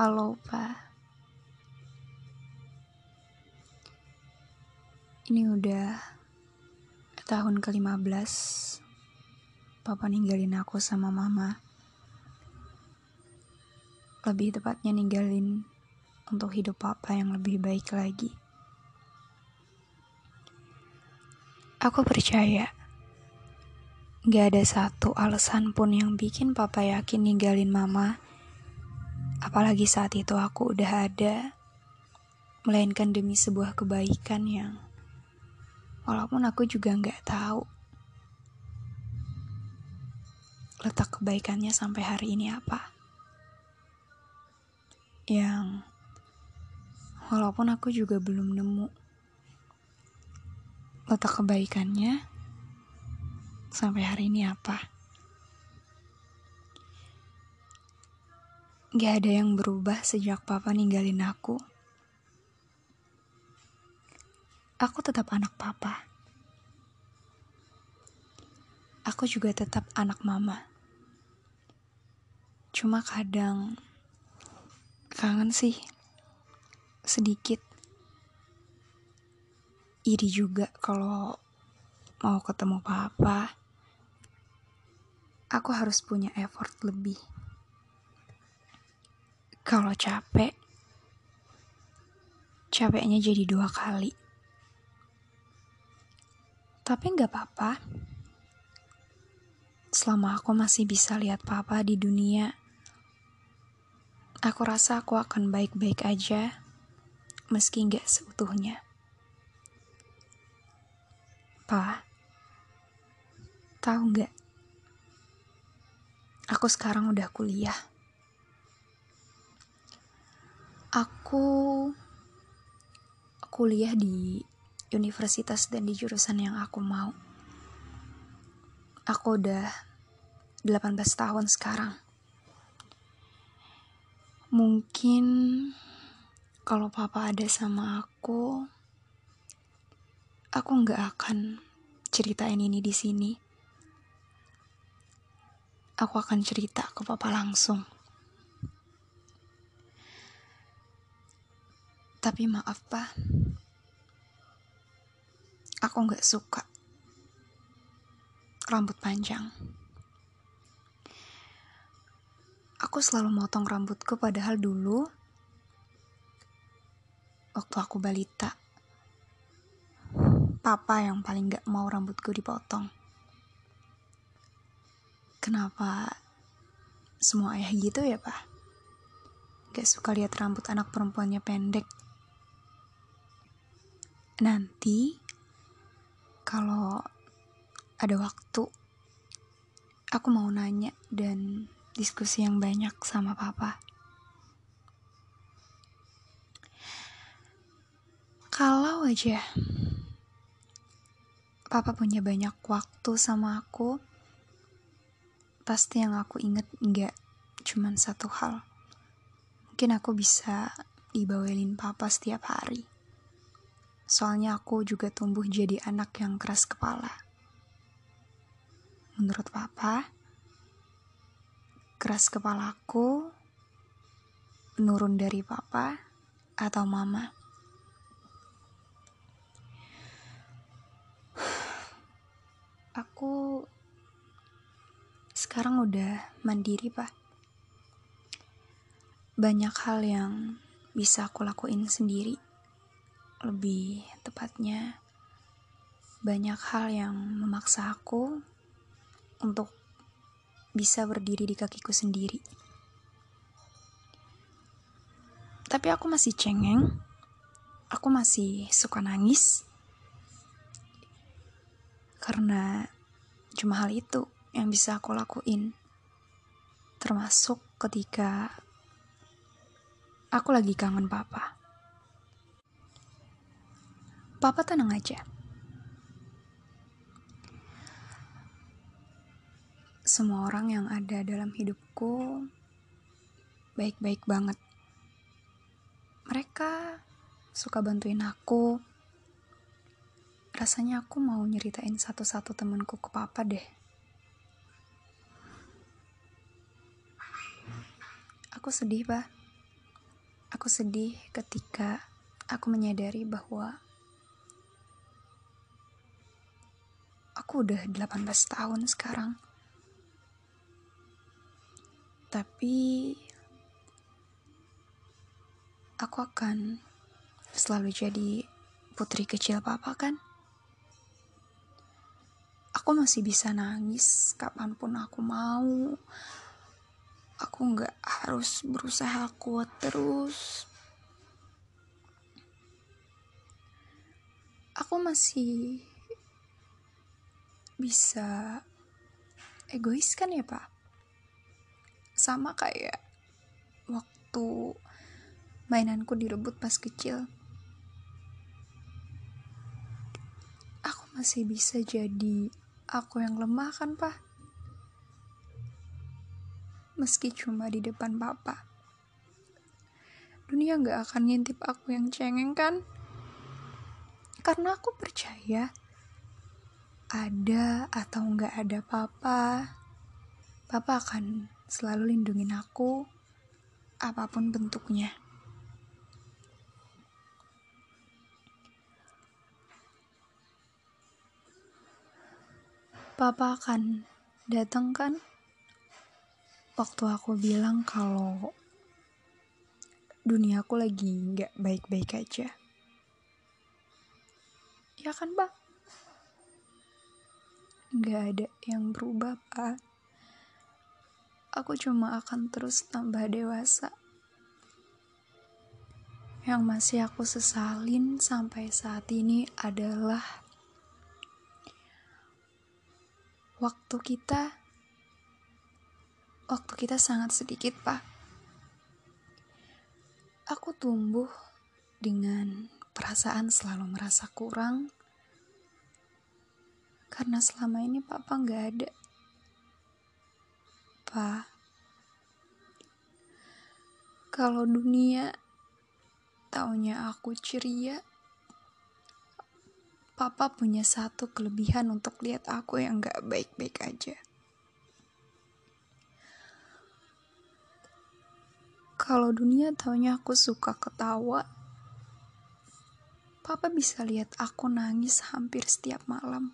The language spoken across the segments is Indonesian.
Halo, Pak. Ini udah tahun ke-15 Papa ninggalin aku sama Mama. Lebih tepatnya ninggalin untuk hidup Papa yang lebih baik lagi. Aku percaya Gak ada satu alasan pun yang bikin papa yakin ninggalin mama. Apalagi saat itu aku udah ada. Melainkan demi sebuah kebaikan yang walaupun aku juga nggak tahu letak kebaikannya sampai hari ini apa. Yang walaupun aku juga belum nemu letak kebaikannya sampai hari ini apa. Gak ada yang berubah sejak papa ninggalin aku. Aku tetap anak papa. Aku juga tetap anak mama. Cuma kadang kangen sih sedikit iri juga kalau mau ketemu papa aku harus punya effort lebih. Kalau capek, capeknya jadi dua kali. Tapi nggak apa-apa. Selama aku masih bisa lihat papa di dunia, aku rasa aku akan baik-baik aja, meski nggak seutuhnya. Pa, tahu nggak? Aku sekarang udah kuliah. Aku kuliah di universitas dan di jurusan yang aku mau. Aku udah 18 tahun sekarang. Mungkin kalau papa ada sama aku, aku nggak akan ceritain ini di sini aku akan cerita ke papa langsung. Tapi maaf pak, aku nggak suka rambut panjang. Aku selalu motong rambutku padahal dulu waktu aku balita, papa yang paling gak mau rambutku dipotong. Kenapa semua ayah gitu ya, Pak? Gak suka lihat rambut anak perempuannya pendek. Nanti, kalau ada waktu, aku mau nanya dan diskusi yang banyak sama papa. Kalau aja papa punya banyak waktu sama aku, pasti yang aku inget nggak cuman satu hal. Mungkin aku bisa dibawelin papa setiap hari. Soalnya aku juga tumbuh jadi anak yang keras kepala. Menurut papa, keras kepalaku menurun dari papa atau mama. Aku sekarang udah mandiri, Pak. Banyak hal yang bisa aku lakuin sendiri. Lebih tepatnya, banyak hal yang memaksa aku untuk bisa berdiri di kakiku sendiri. Tapi aku masih cengeng, aku masih suka nangis karena cuma hal itu yang bisa aku lakuin. Termasuk ketika Aku lagi kangen papa. Papa tenang aja. Semua orang yang ada dalam hidupku baik-baik banget. Mereka suka bantuin aku. Rasanya aku mau nyeritain satu-satu temanku ke papa deh. Aku sedih, Pak. Aku sedih ketika aku menyadari bahwa aku udah 18 tahun sekarang. Tapi aku akan selalu jadi putri kecil papa kan? Aku masih bisa nangis kapan pun aku mau. Aku nggak harus berusaha kuat terus. Aku masih bisa egois kan ya pak? Sama kayak waktu mainanku direbut pas kecil. Aku masih bisa jadi aku yang lemah kan, Pak? Meski cuma di depan papa. Dunia gak akan ngintip aku yang cengeng kan? Karena aku percaya ada atau nggak ada papa, papa akan selalu lindungin aku apa pun bentuknya. Papa akan datang kan? Waktu aku bilang kalau dunia aku lagi nggak baik-baik aja. Ya kan, Pak? Nggak ada yang berubah, Pak. Aku cuma akan terus tambah dewasa. Yang masih aku sesalin sampai saat ini adalah waktu kita waktu kita sangat sedikit, Pak. Aku tumbuh dengan perasaan selalu merasa kurang karena selama ini papa nggak ada. Pak, kalau dunia taunya aku ceria, Papa punya satu kelebihan untuk lihat aku yang gak baik-baik aja. Kalau dunia taunya aku suka ketawa, Papa bisa lihat aku nangis hampir setiap malam.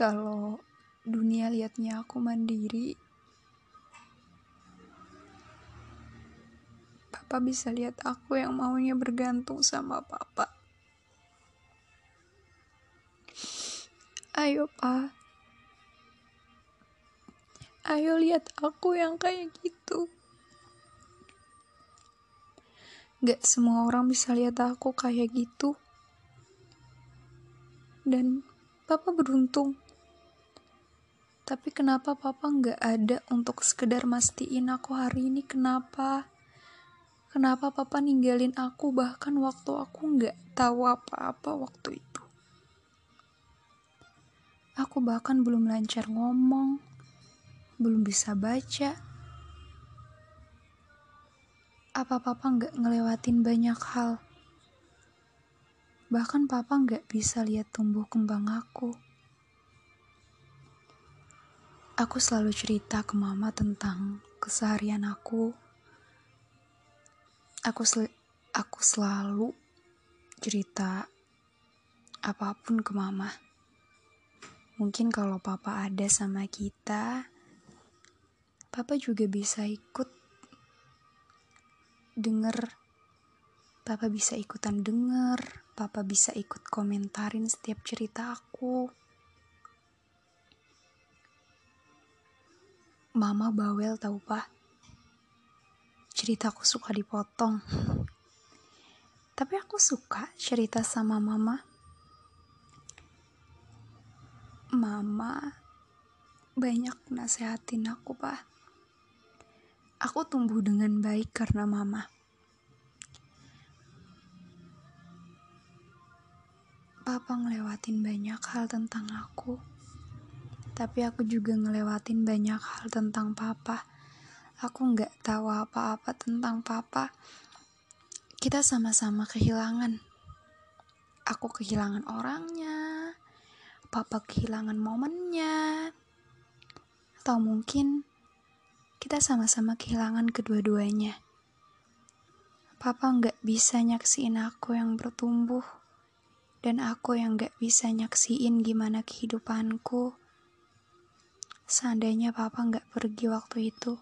Kalau dunia lihatnya aku mandiri, Papa bisa lihat aku yang maunya bergantung sama Papa. Ayo, Pak. Ayo lihat aku yang kayak gitu. Gak semua orang bisa lihat aku kayak gitu. Dan Papa beruntung. Tapi kenapa Papa nggak ada untuk sekedar mastiin aku hari ini kenapa? Kenapa papa ninggalin aku bahkan waktu aku nggak tahu apa-apa waktu itu. Aku bahkan belum lancar ngomong, belum bisa baca. Apa papa nggak ngelewatin banyak hal? Bahkan papa nggak bisa lihat tumbuh kembang aku. Aku selalu cerita ke mama tentang keseharian aku, aku sel aku selalu cerita apa pun ke mama. Mungkin kalau papa ada sama kita, papa juga bisa ikut denger. Papa bisa ikutan denger, papa bisa ikut komentarin setiap cerita aku. Mama bawel tau pak ceritaku suka dipotong. Tapi aku suka cerita sama mama. Mama banyak nasehatin aku, Pak. Aku tumbuh dengan baik karena mama. Papa ngelewatin banyak hal tentang aku, tapi aku juga ngelewatin banyak hal tentang papa. Aku nggak tahu apa-apa tentang papa. Kita sama-sama kehilangan. Aku kehilangan orangnya, papa kehilangan momennya, atau mungkin kita sama-sama kehilangan kedua-duanya. Papa nggak bisa nyaksiin aku yang bertumbuh dan aku yang gak bisa nyaksiin gimana kehidupanku. Seandainya papa gak pergi waktu itu.